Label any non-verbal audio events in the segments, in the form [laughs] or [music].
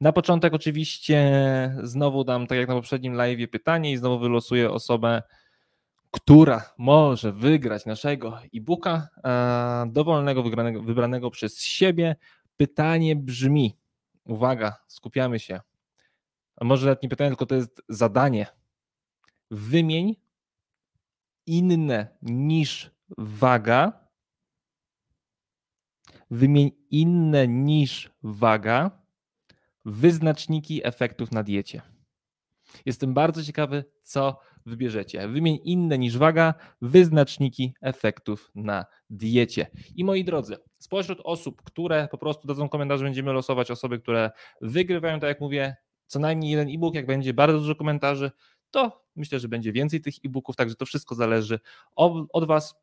Na początek oczywiście znowu dam, tak jak na poprzednim live, pytanie i znowu wylosuję osobę, która może wygrać naszego e-booka e, dowolnego, wybranego, przez siebie. Pytanie brzmi, uwaga, skupiamy się, a może nawet nie pytanie, tylko to jest zadanie. Wymień inne niż waga, wymień inne niż waga wyznaczniki efektów na diecie. Jestem bardzo ciekawy, co wybierzecie. Wymień inne niż waga wyznaczniki efektów na diecie. I moi drodzy, spośród osób, które po prostu dadzą komentarze, będziemy losować osoby, które wygrywają, tak jak mówię, co najmniej jeden e-book. Jak będzie bardzo dużo komentarzy, to myślę, że będzie więcej tych e-booków, także to wszystko zależy od Was.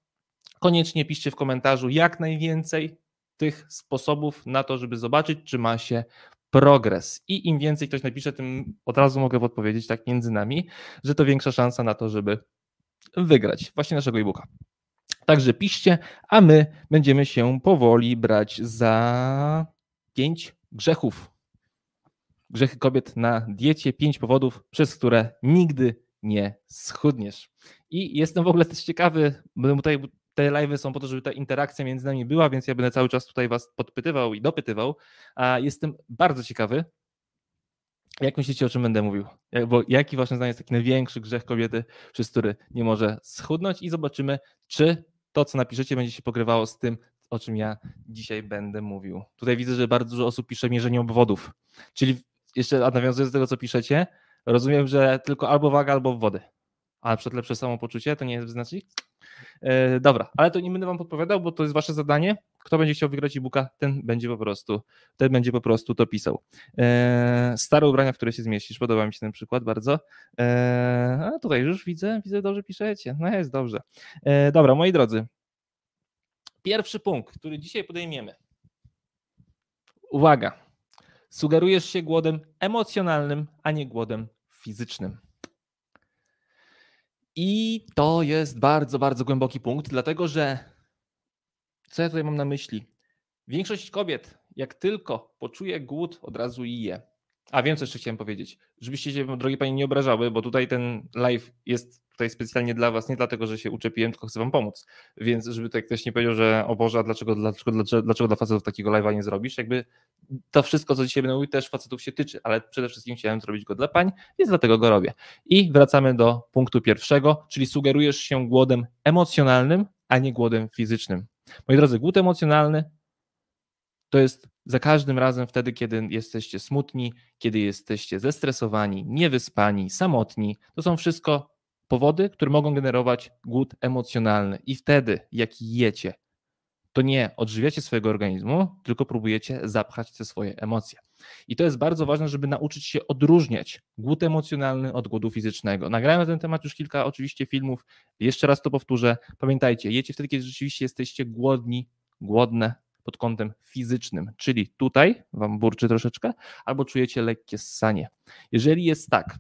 Koniecznie piszcie w komentarzu jak najwięcej tych sposobów na to, żeby zobaczyć, czy ma się progres. I im więcej ktoś napisze, tym od razu mogę odpowiedzieć tak między nami, że to większa szansa na to, żeby wygrać właśnie naszego e-booka. Także piszcie, a my będziemy się powoli brać za pięć grzechów. Grzechy kobiet na diecie, pięć powodów, przez które nigdy nie schudniesz. I jestem w ogóle też ciekawy, bo tutaj te live są po to, żeby ta interakcja między nami była, więc ja będę cały czas tutaj Was podpytywał i dopytywał. A jestem bardzo ciekawy, jak myślicie, o czym będę mówił? Bo jaki waszym zdaniem jest taki największy grzech kobiety, przez który nie może schudnąć i zobaczymy, czy to, co napiszecie, będzie się pokrywało z tym, o czym ja dzisiaj będę mówił. Tutaj widzę, że bardzo dużo osób pisze mierzenie obwodów. Czyli jeszcze nawiązując do tego, co piszecie, rozumiem, że tylko albo waga, albo wody. A na przykład lepsze samopoczucie to nie jest wyznacznik? E, dobra, ale to nie będę wam podpowiadał, bo to jest wasze zadanie. Kto będzie chciał wygrać e-booka, ten będzie po prostu, ten będzie po prostu to pisał. E, stare ubrania, w które się zmieścisz. Podoba mi się ten przykład bardzo. E, a tutaj już widzę, widzę, dobrze piszecie. No jest dobrze. Dobra, moi drodzy. Pierwszy punkt, który dzisiaj podejmiemy. Uwaga. Sugerujesz się głodem emocjonalnym, a nie głodem fizycznym. I to jest bardzo, bardzo głęboki punkt, dlatego że co ja tutaj mam na myśli? Większość kobiet, jak tylko poczuje głód, od razu je. A wiem, co jeszcze chciałem powiedzieć. Żebyście się, drogie Panie, nie obrażały, bo tutaj ten live jest tutaj specjalnie dla Was, nie dlatego, że się uczepiłem, tylko chcę Wam pomóc. Więc żeby tutaj ktoś nie powiedział, że o Boże, a dlaczego, dlaczego, dlaczego, dlaczego dla facetów takiego live'a nie zrobisz? Jakby to wszystko, co dzisiaj będę mówił, też facetów się tyczy, ale przede wszystkim chciałem zrobić go dla pań, więc dlatego go robię. I wracamy do punktu pierwszego, czyli sugerujesz się głodem emocjonalnym, a nie głodem fizycznym. Moi drodzy, głód emocjonalny to jest za każdym razem wtedy, kiedy jesteście smutni, kiedy jesteście zestresowani, niewyspani, samotni. To są wszystko powody, które mogą generować głód emocjonalny. I wtedy, jak jecie, to nie odżywiacie swojego organizmu, tylko próbujecie zapchać te swoje emocje. I to jest bardzo ważne, żeby nauczyć się odróżniać głód emocjonalny od głodu fizycznego. Nagrałem na ten temat już kilka oczywiście filmów. Jeszcze raz to powtórzę. Pamiętajcie, jecie wtedy, kiedy rzeczywiście jesteście głodni, głodne pod kątem fizycznym, czyli tutaj wam burczy troszeczkę, albo czujecie lekkie ssanie. Jeżeli jest tak,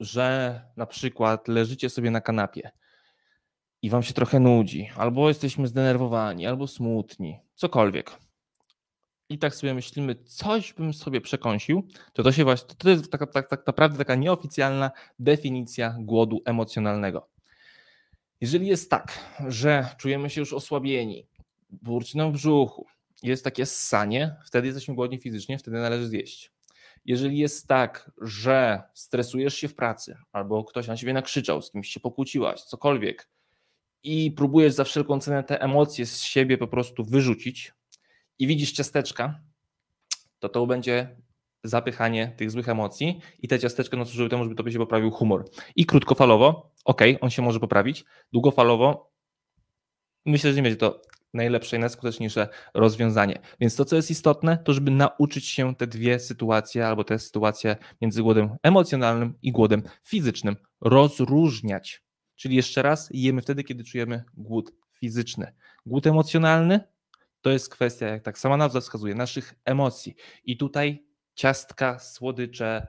że na przykład leżycie sobie na kanapie i wam się trochę nudzi, albo jesteśmy zdenerwowani, albo smutni, cokolwiek. I tak sobie myślimy, coś bym sobie przekąsił, to to się właśnie, to jest tak, tak, tak naprawdę taka nieoficjalna definicja głodu emocjonalnego. Jeżeli jest tak, że czujemy się już osłabieni, burczy nam w brzuchu, jest takie ssanie, wtedy jesteśmy głodni fizycznie, wtedy należy zjeść. Jeżeli jest tak, że stresujesz się w pracy, albo ktoś na ciebie nakrzyczał, z kimś się pokłóciłaś, cokolwiek, i próbujesz za wszelką cenę te emocje z siebie po prostu wyrzucić i widzisz ciasteczka, to to będzie zapychanie tych złych emocji i te ciasteczka no, służyły temu, żeby tobie się poprawił humor. I krótkofalowo, ok, on się może poprawić, długofalowo myślę, że nie będzie to najlepsze i najskuteczniejsze rozwiązanie. Więc to, co jest istotne, to żeby nauczyć się te dwie sytuacje, albo te sytuacje między głodem emocjonalnym i głodem fizycznym rozróżniać. Czyli jeszcze raz, jemy wtedy, kiedy czujemy głód fizyczny. Głód emocjonalny to jest kwestia, jak tak sama nazwa wskazuje, naszych emocji. I tutaj ciastka, słodycze,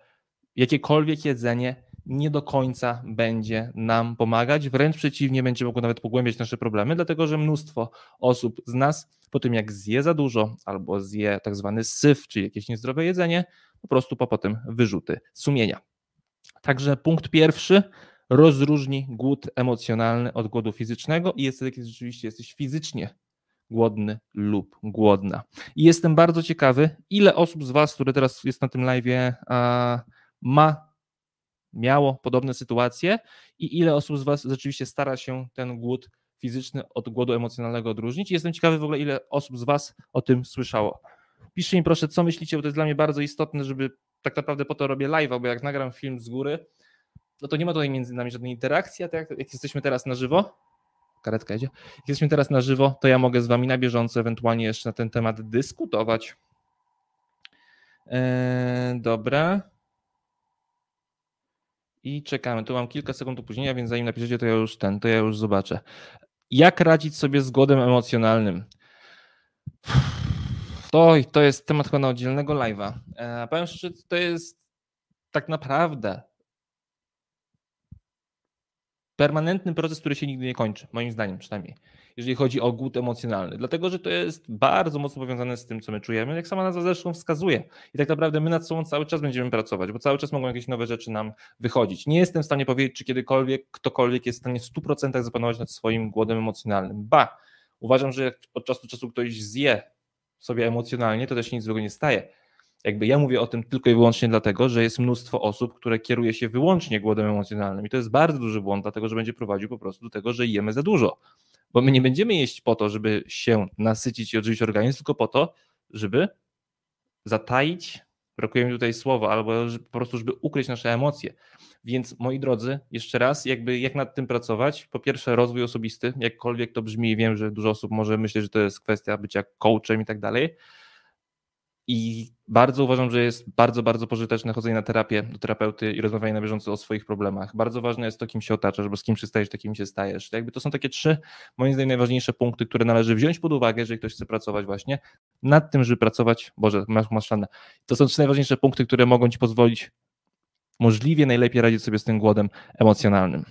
jakiekolwiek jedzenie nie do końca będzie nam pomagać, wręcz przeciwnie, będzie mogło nawet pogłębiać nasze problemy, dlatego że mnóstwo osób z nas po tym jak zje za dużo albo zje tak zwany syf, czyli jakieś niezdrowe jedzenie, po prostu po potem wyrzuty sumienia. Także punkt pierwszy, rozróżni głód emocjonalny od głodu fizycznego i jest wtedy, kiedy rzeczywiście jesteś fizycznie głodny lub głodna. I jestem bardzo ciekawy, ile osób z Was, które teraz jest na tym live, ma, miało podobne sytuacje i ile osób z Was rzeczywiście stara się ten głód fizyczny od głodu emocjonalnego odróżnić. Jestem ciekawy w ogóle, ile osób z Was o tym słyszało. Piszcie mi proszę, co myślicie, bo to jest dla mnie bardzo istotne, żeby tak naprawdę po to robię live, bo jak nagram film z góry, no to nie ma tutaj między nami żadnej interakcji, a tak jak jesteśmy teraz na żywo, karetka jedzie, jak jesteśmy teraz na żywo, to ja mogę z Wami na bieżąco ewentualnie jeszcze na ten temat dyskutować. Eee, dobra. I czekamy. Tu mam kilka sekund opóźnienia, więc zanim napiszecie, to ja już ten, to ja już zobaczę. Jak radzić sobie z głodem emocjonalnym? To, to jest temat chyba na oddzielnego live'a. E, powiem szczerze, to jest tak naprawdę permanentny proces, który się nigdy nie kończy, moim zdaniem przynajmniej, jeżeli chodzi o głód emocjonalny, dlatego że to jest bardzo mocno powiązane z tym, co my czujemy, jak sama nazwa zresztą wskazuje. I tak naprawdę my nad sobą cały czas będziemy pracować, bo cały czas mogą jakieś nowe rzeczy nam wychodzić. Nie jestem w stanie powiedzieć, czy kiedykolwiek ktokolwiek jest w stanie w 100% zapanować nad swoim głodem emocjonalnym. Ba, uważam, że jak od czasu do czasu ktoś zje sobie emocjonalnie, to też nic złego nie staje jakby ja mówię o tym tylko i wyłącznie dlatego, że jest mnóstwo osób, które kieruje się wyłącznie głodem emocjonalnym i to jest bardzo duży błąd, dlatego że będzie prowadził po prostu do tego, że jemy za dużo. Bo my nie będziemy jeść po to, żeby się nasycić i odżywić organizm, tylko po to, żeby zataić, brakuje mi tutaj słowa, albo po prostu, żeby ukryć nasze emocje. Więc moi drodzy, jeszcze raz, jakby jak nad tym pracować? Po pierwsze, rozwój osobisty, jakkolwiek to brzmi, wiem, że dużo osób może myśleć, że to jest kwestia bycia coachem i tak dalej i bardzo uważam, że jest bardzo, bardzo pożyteczne chodzenie na terapię do terapeuty i rozmawianie na bieżąco o swoich problemach. Bardzo ważne jest to, kim się otaczasz, bo z kim przystajesz, takim się stajesz. Jakby to są takie trzy, moim zdaniem, najważniejsze punkty, które należy wziąć pod uwagę, jeżeli ktoś chce pracować właśnie nad tym, żeby pracować. Boże, masz maszanę. To są trzy najważniejsze punkty, które mogą ci pozwolić możliwie najlepiej radzić sobie z tym głodem emocjonalnym.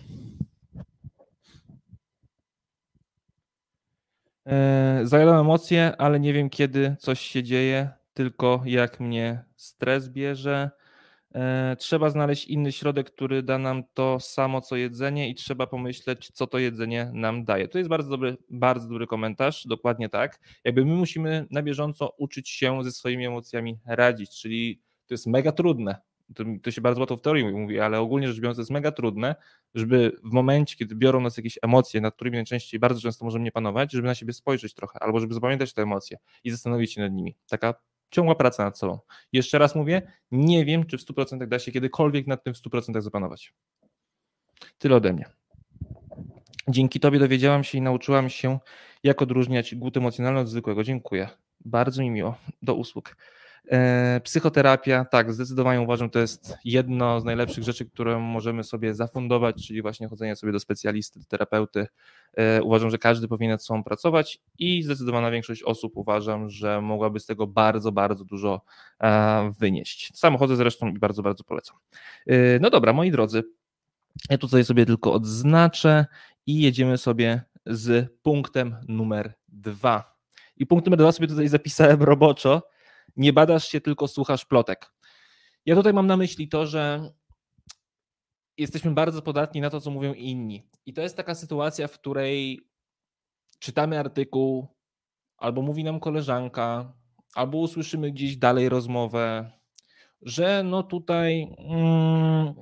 Eee, zajadam emocje, ale nie wiem, kiedy coś się dzieje tylko jak mnie stres bierze. E, trzeba znaleźć inny środek, który da nam to samo co jedzenie i trzeba pomyśleć, co to jedzenie nam daje. To jest bardzo dobry, bardzo dobry komentarz, dokładnie tak. Jakby my musimy na bieżąco uczyć się ze swoimi emocjami radzić, czyli to jest mega trudne. To, to się bardzo łatwo w teorii mówi, ale ogólnie rzecz biorąc, to jest mega trudne, żeby w momencie, kiedy biorą nas jakieś emocje, nad którymi najczęściej bardzo często możemy nie panować, żeby na siebie spojrzeć trochę, albo żeby zapamiętać te emocje i zastanowić się nad nimi. Taka ciągła praca nad sobą. Jeszcze raz mówię, nie wiem, czy w 100% da się kiedykolwiek nad tym w 100% zapanować. Tyle ode mnie. Dzięki Tobie dowiedziałam się i nauczyłam się, jak odróżniać głód emocjonalny od zwykłego. Dziękuję. Bardzo mi miło. Do usług. E, psychoterapia, tak, zdecydowanie uważam, to jest jedno z najlepszych rzeczy, które możemy sobie zafundować, czyli właśnie chodzenie sobie do specjalisty, do terapeuty. E, uważam, że każdy powinien nad sobą pracować i zdecydowana większość osób uważam, że mogłaby z tego bardzo, bardzo dużo e, wynieść. Sam chodzę zresztą i bardzo, bardzo polecam. No dobra, moi drodzy, ja tutaj sobie tylko odznaczę i jedziemy sobie z punktem numer dwa. I punkt numer dwa sobie tutaj zapisałem roboczo, nie badasz się, tylko słuchasz plotek. Ja tutaj mam na myśli to, że jesteśmy bardzo podatni na to, co mówią inni. I to jest taka sytuacja, w której czytamy artykuł, albo mówi nam koleżanka, albo usłyszymy gdzieś dalej rozmowę, że no tutaj mm,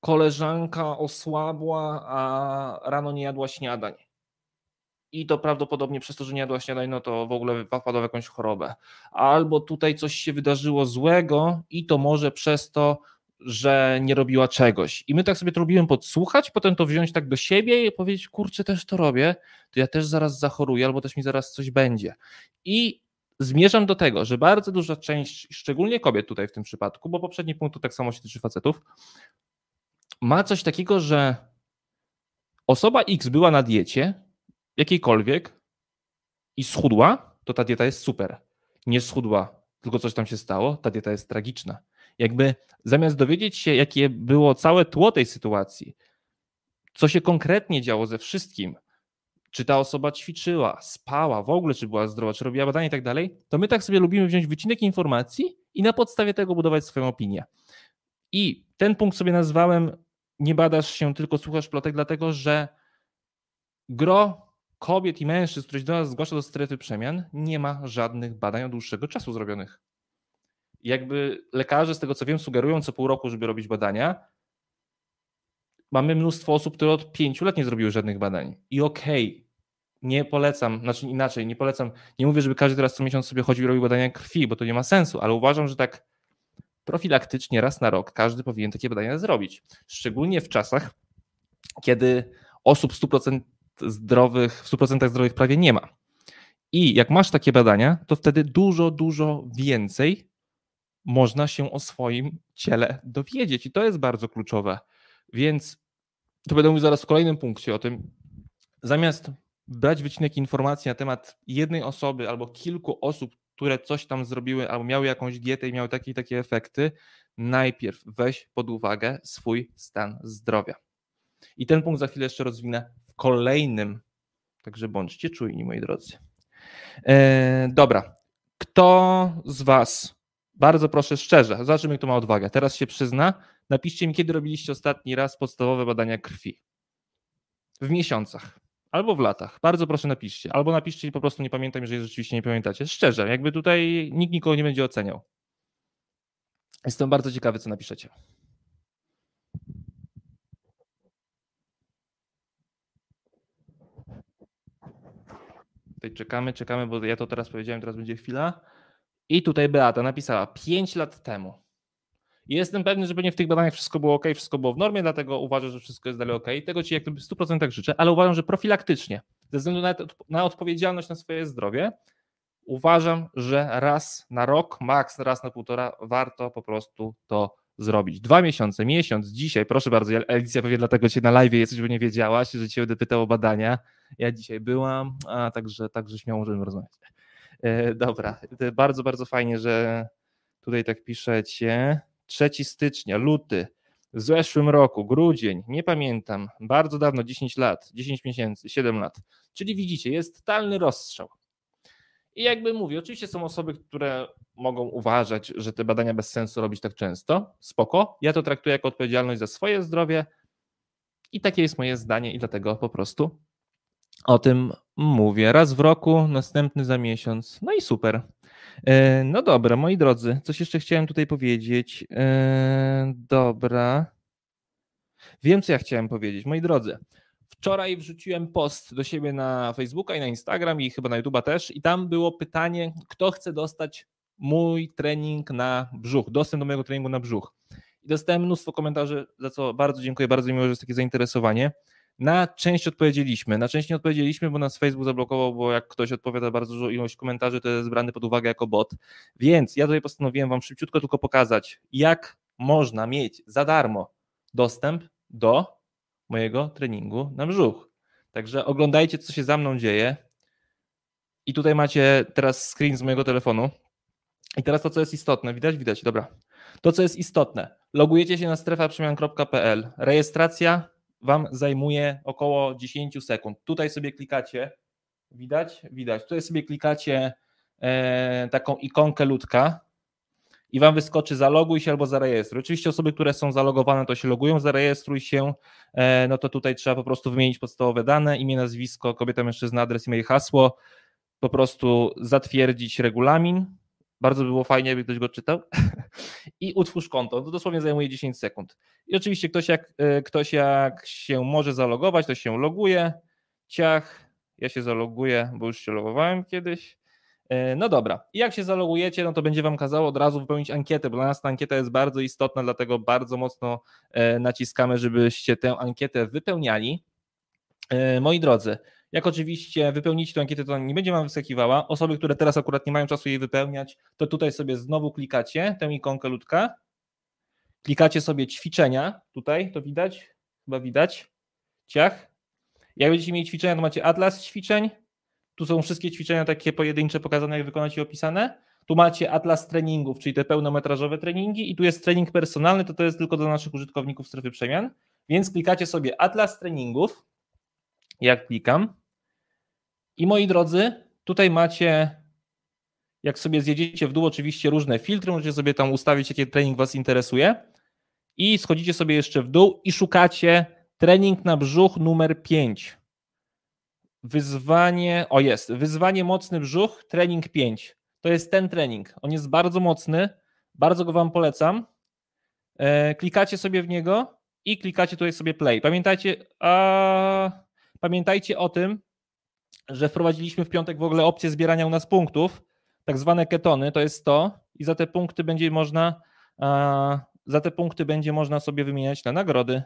koleżanka osłabła, a rano nie jadła śniadań i to prawdopodobnie przez to, że nie jadła śniadań, no to w ogóle wpadła w jakąś chorobę. Albo tutaj coś się wydarzyło złego i to może przez to, że nie robiła czegoś. I my tak sobie to robimy podsłuchać, potem to wziąć tak do siebie i powiedzieć, kurczę, też to robię, to ja też zaraz zachoruję, albo też mi zaraz coś będzie. I zmierzam do tego, że bardzo duża część, szczególnie kobiet tutaj w tym przypadku, bo poprzedni punkt to tak samo się tyczy facetów, ma coś takiego, że osoba X była na diecie, jakiejkolwiek i schudła, to ta dieta jest super. Nie schudła, tylko coś tam się stało, ta dieta jest tragiczna. Jakby zamiast dowiedzieć się, jakie było całe tło tej sytuacji, co się konkretnie działo ze wszystkim, czy ta osoba ćwiczyła, spała, w ogóle czy była zdrowa, czy robiła badania i tak dalej, to my tak sobie lubimy wziąć wycinek informacji i na podstawie tego budować swoją opinię. I ten punkt sobie nazwałem nie badasz się, tylko słuchasz plotek, dlatego że gro kobiet i mężczyzn, które się do nas zgłasza do strefy przemian, nie ma żadnych badań od dłuższego czasu zrobionych. Jakby lekarze, z tego co wiem, sugerują co pół roku, żeby robić badania. Mamy mnóstwo osób, które od pięciu lat nie zrobiły żadnych badań. I okej, okay, nie polecam, znaczy inaczej, nie polecam, nie mówię, żeby każdy teraz co miesiąc sobie chodził i robił badania krwi, bo to nie ma sensu, ale uważam, że tak profilaktycznie raz na rok każdy powinien takie badania zrobić. Szczególnie w czasach, kiedy osób 100% zdrowych, w 100% zdrowych prawie nie ma. I jak masz takie badania, to wtedy dużo, dużo więcej można się o swoim ciele dowiedzieć. I to jest bardzo kluczowe. Więc to będę mówił zaraz w kolejnym punkcie o tym. Zamiast brać wycinek informacji na temat jednej osoby albo kilku osób, które coś tam zrobiły albo miały jakąś dietę i miały takie i takie efekty, najpierw weź pod uwagę swój stan zdrowia. I ten punkt za chwilę jeszcze rozwinę kolejnym, także bądźcie czujni, moi drodzy. E, dobra, kto z Was, bardzo proszę szczerze, zobaczymy, kto ma odwagę, teraz się przyzna, napiszcie mi, kiedy robiliście ostatni raz podstawowe badania krwi. W miesiącach. Albo w latach. Bardzo proszę napiszcie. Albo napiszcie po prostu nie pamiętam, jeżeli rzeczywiście nie pamiętacie. Szczerze, jakby tutaj nikt nikogo nie będzie oceniał. Jestem bardzo ciekawy, co napiszecie. Tutaj czekamy, czekamy, bo ja to teraz powiedziałem, teraz będzie chwila. I tutaj Beata napisała 5 lat temu. Jestem pewny, że pewnie w tych badaniach wszystko było ok, wszystko było w normie, dlatego uważam, że wszystko jest dalej ok. Tego Ci jak w 100% życzę, ale uważam, że profilaktycznie, ze względu na, na odpowiedzialność na swoje zdrowie, uważam, że raz na rok, maks raz na półtora, warto po prostu to zrobić. Dwa miesiące, miesiąc, dzisiaj, proszę bardzo, Alicja powie, dlatego Cię na live jesteś, bo nie wiedziałaś, że Cię będę pytał o badania. Ja dzisiaj byłam, a także, także śmiało możemy rozmawiać. E, dobra, bardzo, bardzo fajnie, że tutaj tak piszecie. 3 stycznia, luty, w zeszłym roku, grudzień, nie pamiętam, bardzo dawno, 10 lat, 10 miesięcy, 7 lat. Czyli widzicie, jest totalny rozstrzał. I jakby mówię, oczywiście są osoby, które mogą uważać, że te badania bez sensu robić tak często. Spoko. Ja to traktuję jako odpowiedzialność za swoje zdrowie i takie jest moje zdanie i dlatego po prostu o tym mówię. Raz w roku, następny za miesiąc. No i super. E, no dobra, moi drodzy, coś jeszcze chciałem tutaj powiedzieć. E, dobra. Wiem, co ja chciałem powiedzieć. Moi drodzy, wczoraj wrzuciłem post do siebie na Facebooka i na Instagram i chyba na YouTube'a też i tam było pytanie, kto chce dostać mój trening na brzuch, dostęp do mojego treningu na brzuch. I dostałem mnóstwo komentarzy, za co bardzo dziękuję, bardzo miło, że jest takie zainteresowanie. Na część odpowiedzieliśmy, na część nie odpowiedzieliśmy, bo nas Facebook zablokował, bo jak ktoś odpowiada bardzo dużo ilość komentarzy, to jest brany pod uwagę jako bot. Więc ja tutaj postanowiłem Wam szybciutko tylko pokazać, jak można mieć za darmo dostęp do mojego treningu na brzuch. Także oglądajcie, co się za mną dzieje. I tutaj macie teraz screen z mojego telefonu. I teraz to, co jest istotne, widać? Widać, dobra. To, co jest istotne, logujecie się na strefaprzemian.pl, rejestracja, Wam zajmuje około 10 sekund. Tutaj sobie klikacie, widać? Widać. Tutaj sobie klikacie e, taką ikonkę ludka i Wam wyskoczy zaloguj się albo zarejestruj. Oczywiście osoby, które są zalogowane, to się logują, zarejestruj się, e, no to tutaj trzeba po prostu wymienić podstawowe dane, imię, nazwisko, kobieta, mężczyzna, adres, e-mail, hasło, po prostu zatwierdzić regulamin, bardzo by było fajnie, jakby ktoś go czytał. [laughs] I utwórz konto. To dosłownie zajmuje 10 sekund. I oczywiście ktoś jak, e, ktoś jak się może zalogować, to się loguje. Ciach, ja się zaloguję, bo już się logowałem kiedyś. E, no dobra, I jak się zalogujecie, no to będzie Wam kazało od razu wypełnić ankietę, bo dla nas ta ankieta jest bardzo istotna, dlatego bardzo mocno e, naciskamy, żebyście tę ankietę wypełniali. Moi drodzy, jak oczywiście wypełnicie tę ankietę, to nie będzie Wam wyskakiwała. Osoby, które teraz akurat nie mają czasu jej wypełniać, to tutaj sobie znowu klikacie tę ikonkę ludka. Klikacie sobie ćwiczenia, tutaj to widać, chyba widać, ciach. Jak będziecie mieli ćwiczenia, to macie atlas ćwiczeń. Tu są wszystkie ćwiczenia takie pojedyncze pokazane, jak wykonać i opisane. Tu macie atlas treningów, czyli te pełnometrażowe treningi i tu jest trening personalny, to to jest tylko dla naszych użytkowników strefy przemian, więc klikacie sobie atlas treningów, jak klikam i moi drodzy, tutaj macie jak sobie zjedziecie w dół, oczywiście różne filtry, możecie sobie tam ustawić, jaki trening Was interesuje. I schodzicie sobie jeszcze w dół i szukacie trening na brzuch numer 5. Wyzwanie, o jest, wyzwanie mocny brzuch, trening 5. To jest ten trening. On jest bardzo mocny, bardzo go Wam polecam. E, klikacie sobie w niego i klikacie tutaj sobie play. Pamiętajcie, a, pamiętajcie o tym, że wprowadziliśmy w piątek w ogóle opcję zbierania u nas punktów, tak zwane ketony, to jest to i za te punkty będzie można za te punkty będzie można sobie wymieniać na nagrody.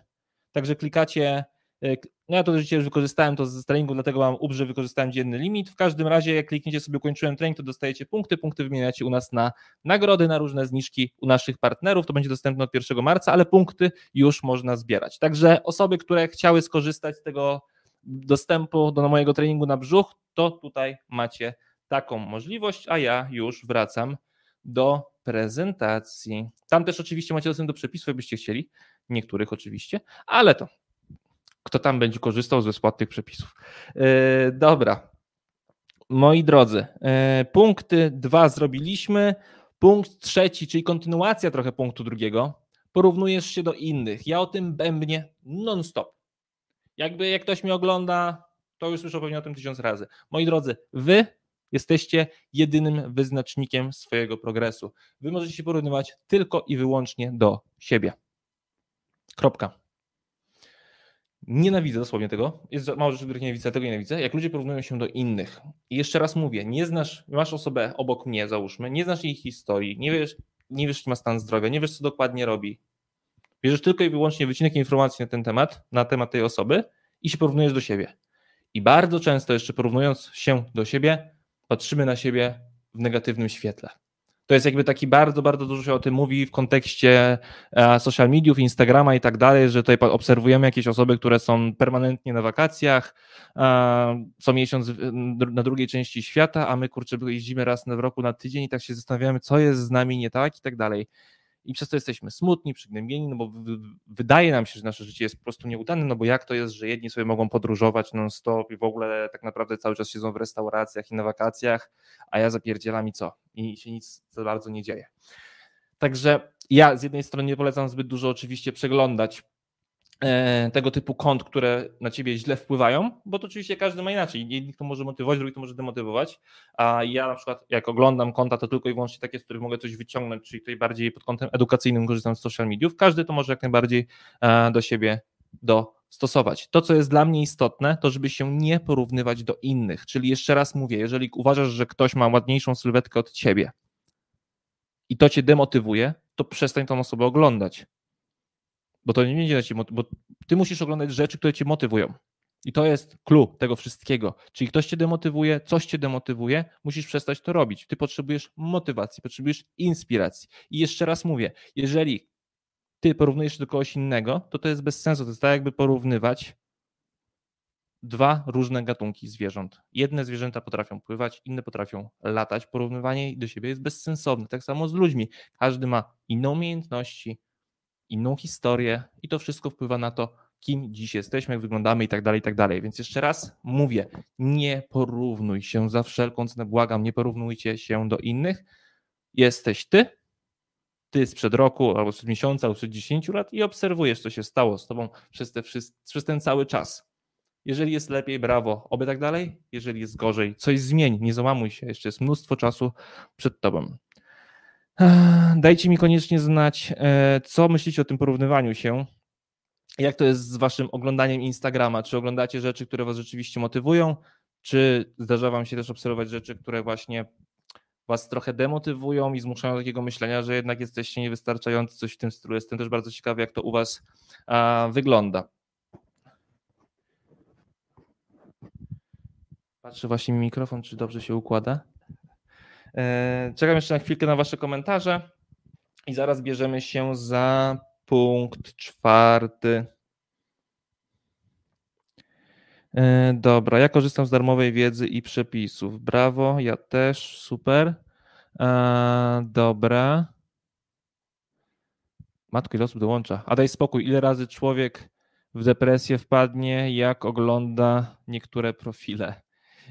Także klikacie e, no ja to życie już wykorzystałem to z treningu, dlatego mam że wykorzystałem dzienny limit. W każdym razie, jak klikniecie sobie ukończyłem trening, to dostajecie punkty. Punkty wymieniacie u nas na nagrody, na różne zniżki u naszych partnerów. To będzie dostępne od 1 marca, ale punkty już można zbierać. Także osoby, które chciały skorzystać z tego dostępu do mojego treningu na brzuch, to tutaj macie taką możliwość, a ja już wracam do prezentacji. Tam też oczywiście macie dostęp do przepisów, jakbyście chcieli, niektórych oczywiście, ale to kto tam będzie korzystał z bezpłatnych przepisów. Yy, dobra. Moi drodzy, yy, punkty dwa zrobiliśmy. Punkt trzeci, czyli kontynuacja trochę punktu drugiego. Porównujesz się do innych. Ja o tym bębnie non-stop. Jakby jak ktoś mnie ogląda, to już słyszał pewnie o tym tysiąc razy. Moi drodzy, wy jesteście jedynym wyznacznikiem swojego progresu. Wy możecie się porównywać tylko i wyłącznie do siebie. Kropka. Nienawidzę dosłownie tego. Jest mało rzeczy, których nienawidzę, tego nienawidzę. Jak ludzie porównują się do innych. I jeszcze raz mówię, nie znasz, masz osobę obok mnie, załóżmy, nie znasz jej historii, nie wiesz, nie wiesz, jaki ma stan zdrowia, nie wiesz, co dokładnie robi. Bierzesz tylko i wyłącznie wycinek informacji na ten temat, na temat tej osoby i się porównujesz do siebie. I bardzo często jeszcze porównując się do siebie, patrzymy na siebie w negatywnym świetle. To jest jakby taki bardzo, bardzo dużo się o tym mówi w kontekście e, social mediów, Instagrama i tak dalej, że tutaj obserwujemy jakieś osoby, które są permanentnie na wakacjach, co miesiąc na drugiej części świata, a my kurczę jeździmy raz w roku na tydzień i tak się zastanawiamy, co jest z nami nie tak i tak dalej i przez to jesteśmy smutni, przygnębieni, no bo wydaje nam się, że nasze życie jest po prostu nieudane, no bo jak to jest, że jedni sobie mogą podróżować non-stop i w ogóle tak naprawdę cały czas siedzą w restauracjach i na wakacjach, a ja zapierdzielam i co? I się nic za bardzo nie dzieje. Także ja z jednej strony nie polecam zbyt dużo oczywiście przeglądać tego typu kont, które na ciebie źle wpływają, bo to oczywiście każdy ma inaczej. Jedni to może motywować, drugi to może demotywować. A ja na przykład, jak oglądam konta, to tylko i wyłącznie takie, z których mogę coś wyciągnąć, czyli tutaj bardziej pod kątem edukacyjnym korzystam z social mediów. Każdy to może jak najbardziej e, do siebie dostosować. To, co jest dla mnie istotne, to żeby się nie porównywać do innych. Czyli jeszcze raz mówię, jeżeli uważasz, że ktoś ma ładniejszą sylwetkę od ciebie i to cię demotywuje, to przestań tą osobę oglądać bo to nie będzie ci, bo ty musisz oglądać rzeczy, które cię motywują. I to jest clue tego wszystkiego. Czyli ktoś cię demotywuje, coś cię demotywuje, musisz przestać to robić. Ty potrzebujesz motywacji, potrzebujesz inspiracji. I jeszcze raz mówię, jeżeli ty porównujesz się do kogoś innego, to to jest bez sensu. To jest tak, jakby porównywać dwa różne gatunki zwierząt. Jedne zwierzęta potrafią pływać, inne potrafią latać. Porównywanie do siebie jest bezsensowne. Tak samo z ludźmi. Każdy ma inne umiejętności, inną historię i to wszystko wpływa na to, kim dziś jesteśmy, jak wyglądamy i tak dalej, i tak dalej. Więc jeszcze raz mówię, nie porównuj się za wszelką cenę, błagam, nie porównujcie się do innych. Jesteś ty, ty sprzed roku, albo sprzed miesiąca, albo sprzed 10 lat i obserwujesz, co się stało z tobą przez, te, przez ten cały czas. Jeżeli jest lepiej, brawo, oby tak dalej. Jeżeli jest gorzej, coś zmień, nie załamuj się, jeszcze jest mnóstwo czasu przed tobą. Dajcie mi koniecznie znać, e, co myślicie o tym porównywaniu się. Jak to jest z waszym oglądaniem Instagrama? Czy oglądacie rzeczy, które was rzeczywiście motywują? Czy zdarza wam się też obserwować rzeczy, które właśnie was trochę demotywują i zmuszają do takiego myślenia, że jednak jesteście niewystarczający, coś w tym stylu. Jestem też bardzo ciekawy, jak to u was wygląda. Patrzę właśnie mi mikrofon, czy dobrze się układa. E, czekam jeszcze na chwilkę na Wasze komentarze i zaraz bierzemy się za punkt czwarty. E, dobra, ja korzystam z darmowej wiedzy i przepisów. Brawo, ja też, super. Eee, dobra. Matko, ile osób dołącza? A daj spokój, ile razy człowiek w depresję wpadnie, jak ogląda niektóre profile.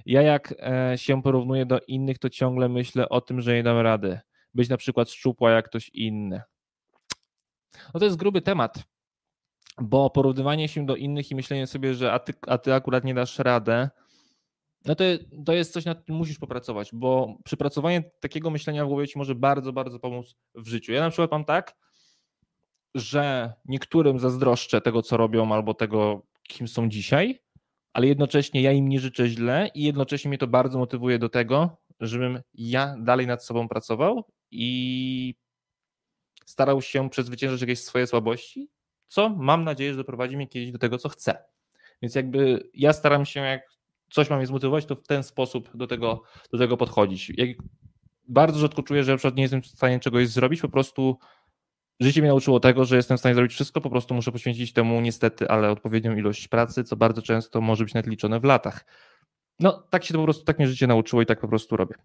Ja jak e, się porównuję do innych, to ciągle myślę o tym, że nie dam rady. Być na przykład szczupła jak ktoś inny. No to jest gruby temat, bo porównywanie się do innych i myślenie sobie, że a ty, a ty akurat nie dasz radę, no to, to jest coś, nad czym musisz popracować, bo przypracowanie takiego myślenia w głowie ci może bardzo, bardzo pomóc w życiu. Ja na przykład mam tak, że niektórym zazdroszczę tego, co robią, albo tego, kim są dzisiaj, ale jednocześnie ja im nie życzę źle i jednocześnie mnie to bardzo motywuje do tego, żebym ja dalej nad sobą pracował i starał się przezwyciężyć jakieś swoje słabości, co mam nadzieję, że doprowadzi mnie kiedyś do tego, co chcę. Więc jakby ja staram się, jak coś mam je zmotywować, to w ten sposób do tego, do tego podchodzić. Jak bardzo rzadko czuję, że na przykład nie jestem w stanie czegoś zrobić, po prostu Życie mnie nauczyło tego, że jestem w stanie zrobić wszystko, po prostu muszę poświęcić temu niestety, ale odpowiednią ilość pracy, co bardzo często może być nawet liczone w latach. No, tak się to po prostu, tak mnie życie nauczyło i tak po prostu robię.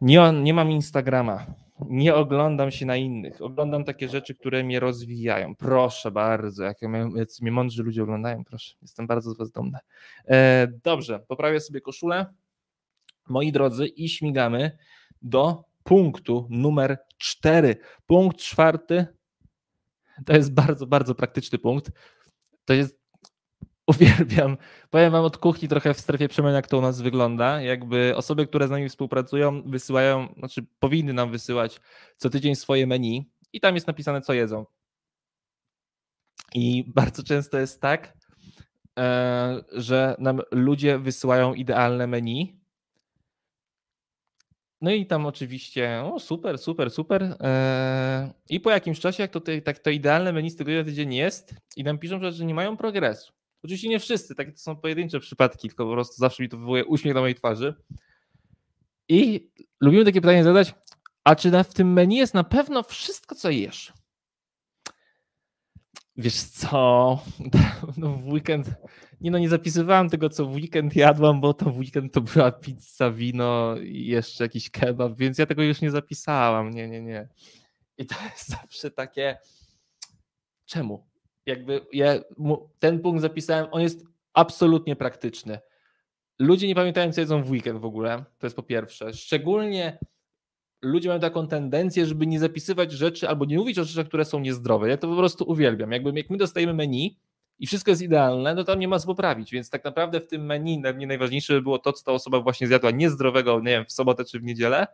Nie, nie mam Instagrama, nie oglądam się na innych, oglądam takie rzeczy, które mnie rozwijają. Proszę bardzo, jak mnie mądrzy ludzie oglądają, proszę, jestem bardzo z Was dumny. E, dobrze, poprawię sobie koszulę. Moi drodzy, i śmigamy do punktu numer cztery. Punkt czwarty to jest bardzo, bardzo praktyczny punkt. To jest, [laughs] uwielbiam, powiem wam od kuchni trochę w strefie przemian, jak to u nas wygląda. Jakby osoby, które z nami współpracują, wysyłają, znaczy powinny nam wysyłać co tydzień swoje menu i tam jest napisane, co jedzą. I bardzo często jest tak, e, że nam ludzie wysyłają idealne menu, no i tam oczywiście, o super, super, super. Eee, I po jakimś czasie, jak to, tak, to idealne menu z tygodnia tydzień jest, i nam piszą, że nie mają progresu. Oczywiście nie wszyscy, takie to są pojedyncze przypadki, tylko po prostu zawsze mi to wywołuje uśmiech na mojej twarzy. I lubimy takie pytanie zadać, a czy w tym menu jest na pewno wszystko, co jesz? Wiesz co, [laughs] no w weekend, nie no nie zapisywałem tego, co w weekend jadłam, bo to w weekend to była pizza, wino i jeszcze jakiś kebab, więc ja tego już nie zapisałam, nie, nie, nie. I to jest [laughs] zawsze takie, czemu? Jakby ja ten punkt zapisałem, on jest absolutnie praktyczny. Ludzie nie pamiętają, co jedzą w weekend w ogóle, to jest po pierwsze. Szczególnie ludzie mają taką tendencję, żeby nie zapisywać rzeczy albo nie mówić o rzeczach, które są niezdrowe. Ja to po prostu uwielbiam. Jakby jak my dostajemy menu i wszystko jest idealne, no tam nie ma co poprawić. Więc tak naprawdę w tym menu dla mnie najważniejsze by było to, co ta osoba właśnie zjadła niezdrowego, nie wiem, w sobotę czy w niedzielę,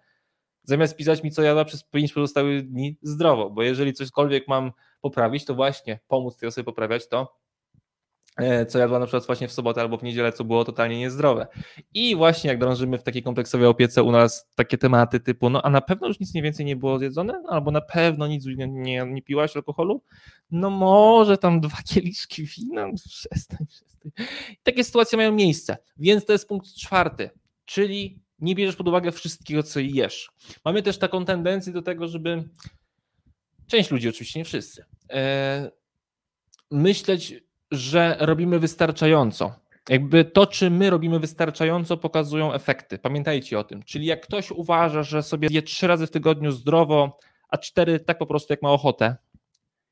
zamiast pisać mi, co jadła przez pięć pozostałych dni zdrowo. Bo jeżeli cośkolwiek mam poprawić, to właśnie pomóc tej osobie poprawiać to, co jadła na przykład właśnie w sobotę albo w niedzielę, co było totalnie niezdrowe. I właśnie jak drążymy w takiej kompleksowej opiece u nas takie tematy typu, no a na pewno już nic nie więcej nie było zjedzone, albo na pewno nic nie, nie, nie piłaś alkoholu, no może tam dwa [laughs] kieliszki wina, przestań, przestań. I takie sytuacje mają miejsce, więc to jest punkt czwarty, czyli nie bierzesz pod uwagę wszystkiego, co jesz. Mamy też taką tendencję do tego, żeby część ludzi, oczywiście nie wszyscy, e, myśleć że robimy wystarczająco. Jakby to, czy my robimy wystarczająco, pokazują efekty. Pamiętajcie o tym. Czyli jak ktoś uważa, że sobie je trzy razy w tygodniu zdrowo, a cztery tak po prostu jak ma ochotę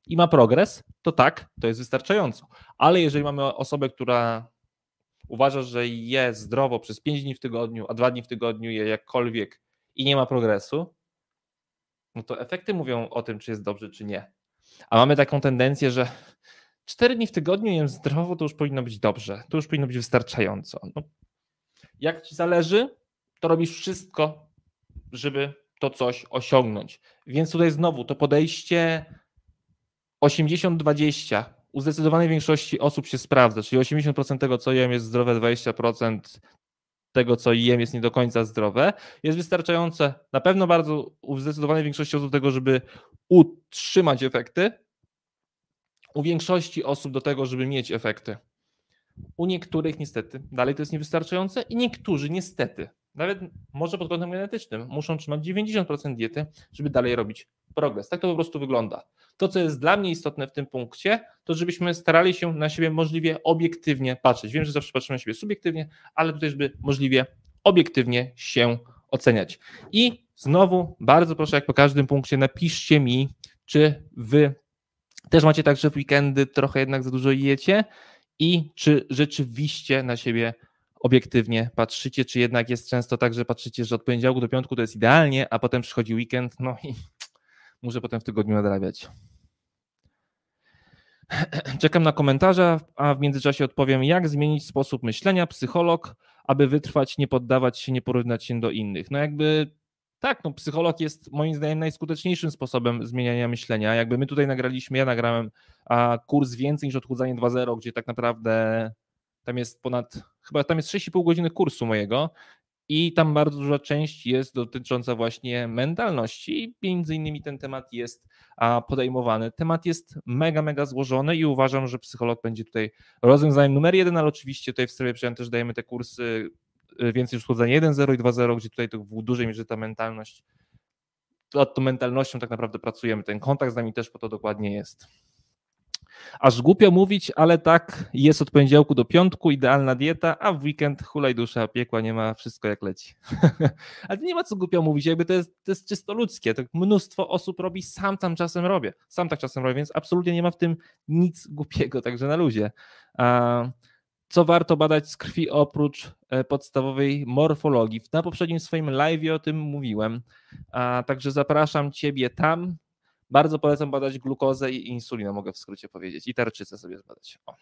i ma progres, to tak, to jest wystarczająco. Ale jeżeli mamy osobę, która uważa, że je zdrowo przez pięć dni w tygodniu, a dwa dni w tygodniu je jakkolwiek i nie ma progresu, no to efekty mówią o tym, czy jest dobrze, czy nie. A mamy taką tendencję, że Cztery dni w tygodniu jem zdrowo, to już powinno być dobrze, to już powinno być wystarczająco. No, jak ci zależy, to robisz wszystko, żeby to coś osiągnąć. Więc tutaj znowu to podejście 80-20 u zdecydowanej większości osób się sprawdza, czyli 80% tego, co jem, jest zdrowe, 20% tego, co jem, jest nie do końca zdrowe, jest wystarczające na pewno bardzo u zdecydowanej większości osób tego, żeby utrzymać efekty, u większości osób do tego, żeby mieć efekty. U niektórych niestety dalej to jest niewystarczające i niektórzy niestety, nawet może pod kątem genetycznym, muszą trzymać 90% diety, żeby dalej robić progres. Tak to po prostu wygląda. To, co jest dla mnie istotne w tym punkcie, to żebyśmy starali się na siebie możliwie obiektywnie patrzeć. Wiem, że zawsze patrzymy na siebie subiektywnie, ale tutaj, żeby możliwie obiektywnie się oceniać. I znowu bardzo proszę, jak po każdym punkcie, napiszcie mi, czy wy też macie tak, że w weekendy trochę jednak za dużo jecie i czy rzeczywiście na siebie obiektywnie patrzycie, czy jednak jest często tak, że patrzycie, że od poniedziałku do piątku to jest idealnie, a potem przychodzi weekend, no i [sniffs] muszę potem w tygodniu nadrabiać. [sniffs] Czekam na komentarze, a w międzyczasie odpowiem, jak zmienić sposób myślenia, psycholog, aby wytrwać, nie poddawać się, nie porównać się do innych. No jakby tak, no psycholog jest moim zdaniem najskuteczniejszym sposobem zmieniania myślenia. Jakby my tutaj nagraliśmy, ja nagrałem a kurs więcej niż odchudzanie 2.0, gdzie tak naprawdę tam jest ponad, chyba tam jest 6,5 godziny kursu mojego i tam bardzo duża część jest dotycząca właśnie mentalności. Między innymi ten temat jest podejmowany. Temat jest mega, mega złożony i uważam, że psycholog będzie tutaj rozwiązaniem numer jeden, ale oczywiście tutaj w strefie przyjęcia też dajemy te kursy więcej już schłodzenia 1.0 i 2.0, gdzie tutaj to w dużej mierze ta mentalność, nad tą mentalnością tak naprawdę pracujemy. Ten kontakt z nami też po to dokładnie jest. Aż głupio mówić, ale tak jest od poniedziałku do piątku, idealna dieta, a w weekend hulaj dusza, piekła nie ma, wszystko jak leci. [laughs] ale nie ma co głupio mówić, jakby to jest, to jest czysto ludzkie, mnóstwo osób robi, sam tam czasem robię, sam tak czasem robię, więc absolutnie nie ma w tym nic głupiego, także na luzie. Co warto badać z krwi oprócz e, podstawowej morfologii? Na poprzednim swoim live o tym mówiłem, także zapraszam Ciebie tam, bardzo polecam badać glukozę i insulinę, mogę w skrócie powiedzieć, i tarczycę sobie zbadać. O.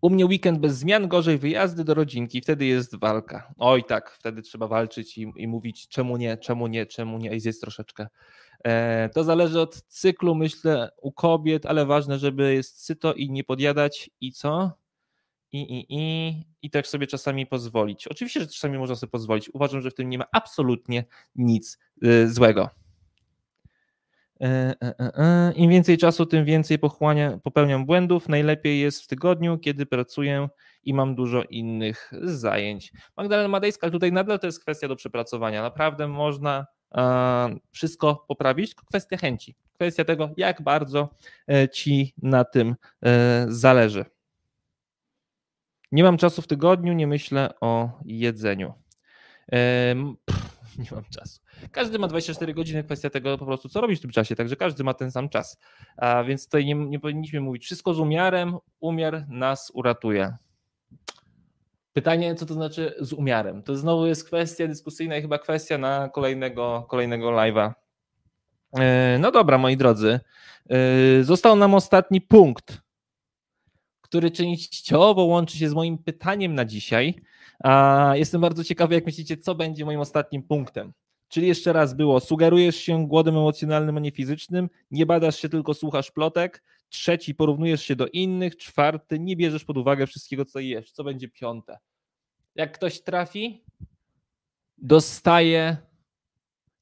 U mnie weekend bez zmian, gorzej wyjazdy do rodzinki, wtedy jest walka. Oj tak, wtedy trzeba walczyć i, i mówić czemu nie, czemu nie, czemu nie i zjeść troszeczkę. E, to zależy od cyklu, myślę, u kobiet, ale ważne, żeby jest syto i nie podjadać i co? I, i, i, i też sobie czasami pozwolić. Oczywiście, że czasami można sobie pozwolić. Uważam, że w tym nie ma absolutnie nic y, złego. E, e, Im więcej czasu, tym więcej pochłania, popełniam błędów. Najlepiej jest w tygodniu, kiedy pracuję i mam dużo innych zajęć. Magdalena Madejska, tutaj nadal to jest kwestia do przepracowania. Naprawdę można wszystko poprawić, tylko kwestia chęci. Kwestia tego, jak bardzo ci na tym zależy. Nie mam czasu w tygodniu, nie myślę o jedzeniu. [laughs] nie mam czasu. Każdy ma 24 godziny, kwestia tego po prostu, co robić w tym czasie, także każdy ma ten sam czas. A więc tutaj nie, nie powinniśmy mówić wszystko z umiarem, umiar nas uratuje. Pytanie, co to znaczy z umiarem? To znowu jest kwestia dyskusyjna i chyba kwestia na kolejnego, kolejnego live'a. E, no dobra, moi drodzy. E, został nam ostatni punkt, który częściowo łączy się z moim pytaniem na dzisiaj. Jestem bardzo ciekawy, jak myślicie, co będzie moim ostatnim punktem. Czyli jeszcze raz było, sugerujesz się głodem emocjonalnym, a nie fizycznym, nie badasz się, tylko słuchasz plotek. Trzeci, porównujesz się do innych. Czwarty, nie bierzesz pod uwagę wszystkiego, co jesz. Co będzie piąte? Jak ktoś trafi, dostaje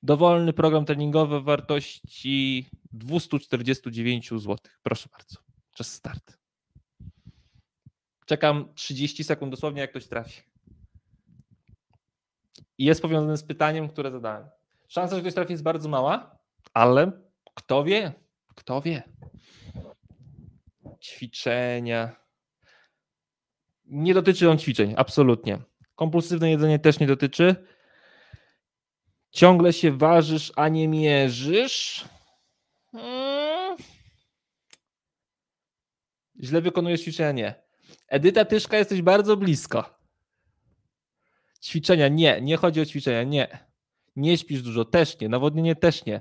dowolny program treningowy w wartości 249 zł. Proszę bardzo, czas start. Czekam 30 sekund dosłownie, jak ktoś trafi i jest powiązany z pytaniem, które zadałem. Szansa, że ktoś trafi jest bardzo mała, ale kto wie? Kto wie? Ćwiczenia. Nie dotyczy on ćwiczeń, absolutnie. Kompulsywne jedzenie też nie dotyczy. Ciągle się ważysz, a nie mierzysz. Hmm. Źle wykonujesz ćwiczenie. Edyta Tyszka, jesteś bardzo blisko. Ćwiczenia nie, nie chodzi o ćwiczenia, nie. Nie śpisz dużo, też nie. Nawodnienie też nie.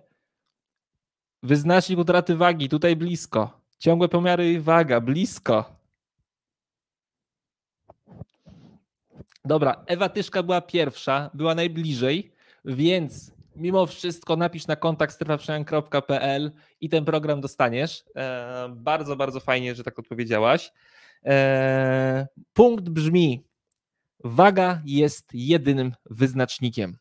Wyznacznik utraty wagi, tutaj blisko. Ciągłe pomiary i waga, blisko. Dobra, Ewa Tyszka była pierwsza, była najbliżej, więc mimo wszystko napisz na kontakt strefaprzemian.pl i ten program dostaniesz. E, bardzo, bardzo fajnie, że tak odpowiedziałaś. E, punkt brzmi: Waga jest jedynym wyznacznikiem.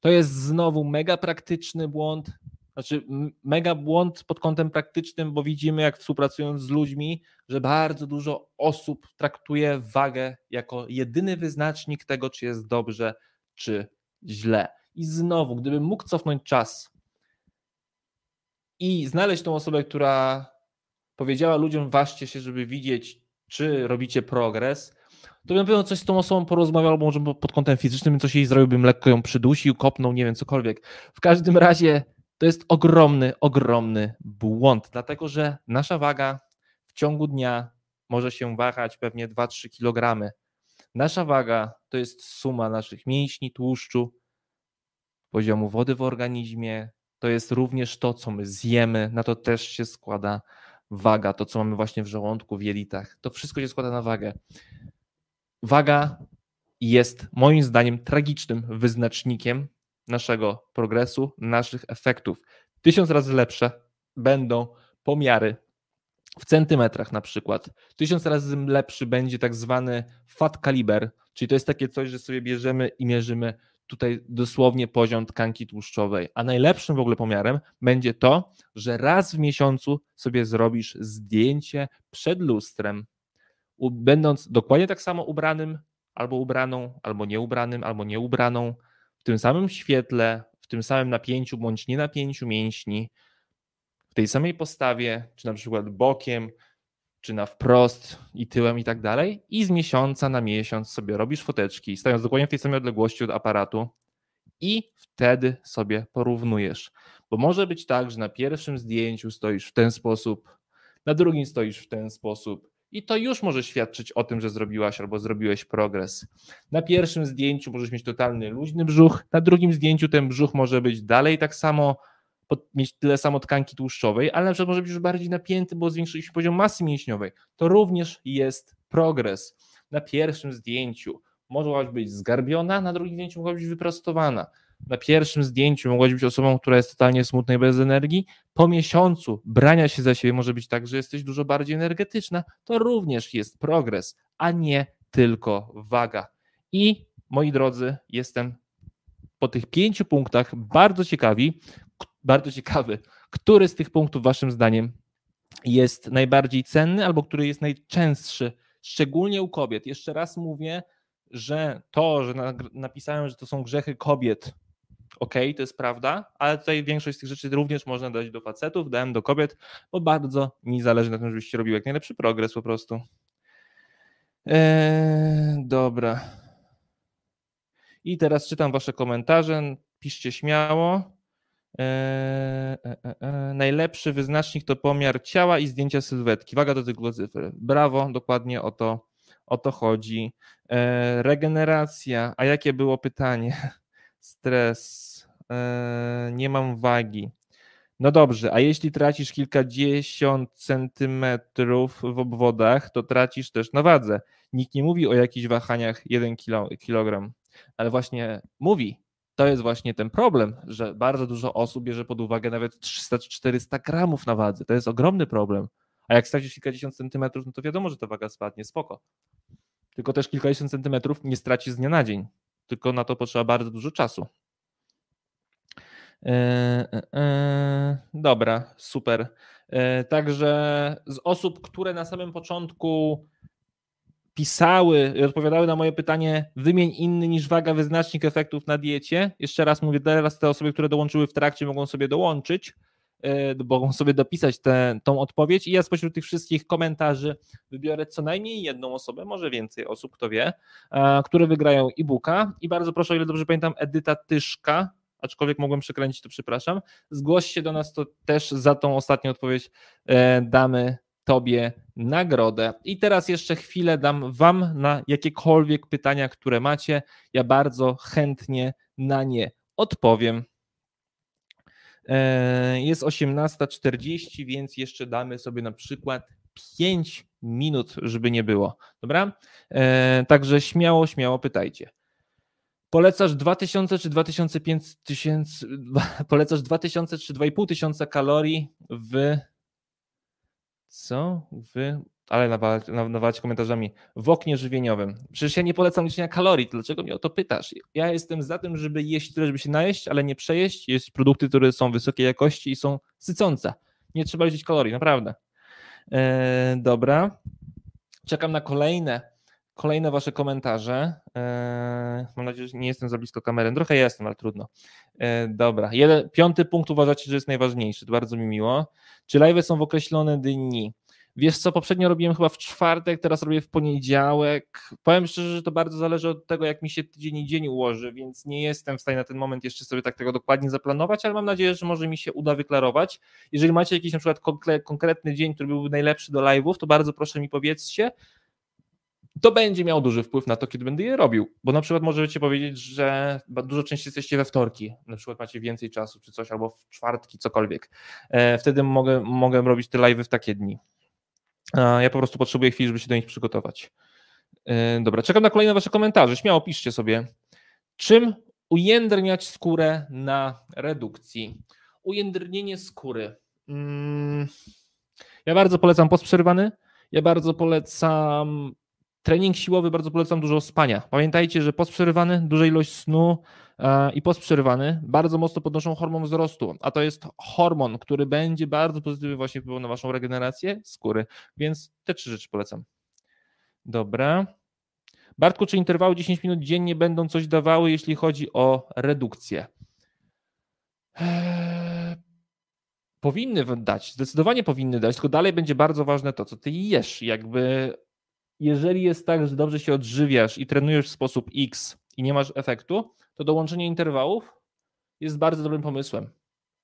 To jest znowu mega praktyczny błąd, znaczy mega błąd pod kątem praktycznym, bo widzimy, jak współpracując z ludźmi, że bardzo dużo osób traktuje wagę jako jedyny wyznacznik tego, czy jest dobrze, czy źle. I znowu, gdybym mógł cofnąć czas i znaleźć tą osobę, która powiedziała ludziom, ważcie się, żeby widzieć, czy robicie progres, to bym na pewno coś z tą osobą porozmawiał, albo może pod kątem fizycznym coś jej zrobiłbym, lekko ją przydusił, kopnął, nie wiem, cokolwiek. W każdym razie to jest ogromny, ogromny błąd, dlatego że nasza waga w ciągu dnia może się wahać pewnie 2-3 kg. Nasza waga to jest suma naszych mięśni, tłuszczu, poziomu wody w organizmie. To jest również to, co my zjemy. Na to też się składa waga, to co mamy właśnie w żołądku, w jelitach. To wszystko się składa na wagę. Waga jest moim zdaniem tragicznym wyznacznikiem naszego progresu, naszych efektów. Tysiąc razy lepsze będą pomiary w centymetrach na przykład. Tysiąc razy lepszy będzie tak zwany fat kaliber, czyli to jest takie coś, że sobie bierzemy i mierzymy tutaj dosłownie poziom tkanki tłuszczowej. A najlepszym w ogóle pomiarem będzie to, że raz w miesiącu sobie zrobisz zdjęcie przed lustrem, będąc dokładnie tak samo ubranym, albo ubraną, albo nieubranym, albo nieubraną, w tym samym świetle, w tym samym napięciu bądź nie napięciu mięśni, w tej samej postawie, czy na przykład bokiem, czy na wprost i tyłem i tak dalej, i z miesiąca na miesiąc sobie robisz foteczki, stając dokładnie w tej samej odległości od aparatu i wtedy sobie porównujesz. Bo może być tak, że na pierwszym zdjęciu stoisz w ten sposób, na drugim stoisz w ten sposób, i to już może świadczyć o tym, że zrobiłaś albo zrobiłeś progres. Na pierwszym zdjęciu możesz mieć totalny luźny brzuch, na drugim zdjęciu ten brzuch może być dalej tak samo, mieć tyle samo tkanki tłuszczowej, ale na przykład może być już bardziej napięty, bo zwiększyliśmy poziom masy mięśniowej. To również jest progres. Na pierwszym zdjęciu mogłaś być zgarbiona, na drugim zdjęciu mogła być wyprostowana na pierwszym zdjęciu mogłaś być osobą, która jest totalnie smutna i bez energii, po miesiącu brania się za siebie może być tak, że jesteś dużo bardziej energetyczna, to również jest progres, a nie tylko waga. I moi drodzy, jestem po tych pięciu punktach bardzo ciekawi, bardzo ciekawy, który z tych punktów waszym zdaniem jest najbardziej cenny albo który jest najczęstszy, szczególnie u kobiet. Jeszcze raz mówię, że to, że napisałem, że to są grzechy kobiet, ok, to jest prawda, ale tutaj większość z tych rzeczy również można dać do facetów, dałem do kobiet, bo bardzo mi zależy na tym, żebyście robili jak najlepszy progres po prostu. Eee, dobra. I teraz czytam wasze komentarze. Piszcie śmiało. Eee, e, e, e. Najlepszy wyznacznik to pomiar ciała i zdjęcia sylwetki. Waga do tylko cyfr. Brawo, dokładnie o to, o to chodzi. Eee, regeneracja. A jakie było pytanie? [laughs] Stres. Nie mam wagi. No dobrze, a jeśli tracisz kilkadziesiąt centymetrów w obwodach, to tracisz też na wadze. Nikt nie mówi o jakichś wahaniach 1 kg, ale właśnie mówi. To jest właśnie ten problem, że bardzo dużo osób bierze pod uwagę nawet 300 czy 400 gramów na wadze. To jest ogromny problem. A jak stracisz kilkadziesiąt centymetrów, no to wiadomo, że ta waga spadnie, spoko. Tylko też kilkadziesiąt centymetrów nie stracisz z dnia na dzień. Tylko na to potrzeba bardzo dużo czasu. E, e, dobra, super. Także z osób, które na samym początku pisały i odpowiadały na moje pytanie, wymień inny niż waga wyznacznik efektów na diecie. Jeszcze raz mówię, teraz te osoby, które dołączyły w trakcie, mogą sobie dołączyć, mogą sobie dopisać tę tą odpowiedź i ja spośród tych wszystkich komentarzy wybiorę co najmniej jedną osobę, może więcej osób, kto wie, które wygrają e-booka i bardzo proszę, o ile dobrze pamiętam, Edyta Tyszka, aczkolwiek mogłem przekręcić, to przepraszam. Zgłoś się do nas, to też za tą ostatnią odpowiedź e, damy Tobie nagrodę. I teraz jeszcze chwilę dam Wam na jakiekolwiek pytania, które macie. Ja bardzo chętnie na nie odpowiem. E, jest 18.40, więc jeszcze damy sobie na przykład 5 minut, żeby nie było. Dobra? E, także śmiało, śmiało pytajcie. Polecasz 2000 czy 2500, polecasz 2000 czy 2500 kalorii w co? W ale nawalać, komentarzami w oknie żywieniowym. Przecież ja nie polecam liczenia kalorii, dlaczego mnie o to pytasz? Ja jestem za tym, żeby jeść tyle, żeby się najeść, ale nie przejeść. Jest produkty, które są wysokiej jakości i są sycące. Nie trzeba liczyć kalorii, naprawdę. Eee, dobra. Czekam na kolejne kolejne Wasze komentarze. E, mam nadzieję, że nie jestem za blisko kamery. Trochę jestem, ale trudno. E, dobra. Jeden, piąty punkt uważacie, że jest najważniejszy. Bardzo mi miło. Czy live są w określone dni? Wiesz co, poprzednio robiłem chyba w czwartek, teraz robię w poniedziałek. Powiem szczerze, że to bardzo zależy od tego, jak mi się tydzień i dzień ułoży, więc nie jestem w stanie na ten moment jeszcze sobie tak tego dokładnie zaplanować, ale mam nadzieję, że może mi się uda wyklarować. Jeżeli macie jakiś na przykład konkretny dzień, który byłby najlepszy do live'ów, to bardzo proszę mi powiedzcie, to będzie miał duży wpływ na to, kiedy będę je robił. Bo na przykład możecie powiedzieć, że dużo częściej jesteście we wtorki, na przykład macie więcej czasu czy coś, albo w czwartki, cokolwiek. E, wtedy mogę, mogę robić te live w takie dni. Ja po prostu potrzebuję chwili, żeby się do nich przygotować. E, dobra, czekam na kolejne Wasze komentarze. Śmiało piszcie sobie. Czym ujędrniać skórę na redukcji? Ujędrnienie skóry. Mm, ja bardzo polecam posprzerwany. Ja bardzo polecam trening siłowy, bardzo polecam dużo spania. Pamiętajcie, że posprzerywany, duża ilość snu e, i posprzerywany bardzo mocno podnoszą hormon wzrostu, a to jest hormon, który będzie bardzo pozytywnie właśnie wpływał na waszą regenerację skóry, więc te trzy rzeczy polecam. Dobra. Bartku, czy interwały 10 minut dziennie będą coś dawały, jeśli chodzi o redukcję? Eee, powinny dać, zdecydowanie powinny dać, tylko dalej będzie bardzo ważne to, co ty jesz. Jakby jeżeli jest tak, że dobrze się odżywiasz i trenujesz w sposób X i nie masz efektu, to dołączenie interwałów jest bardzo dobrym pomysłem.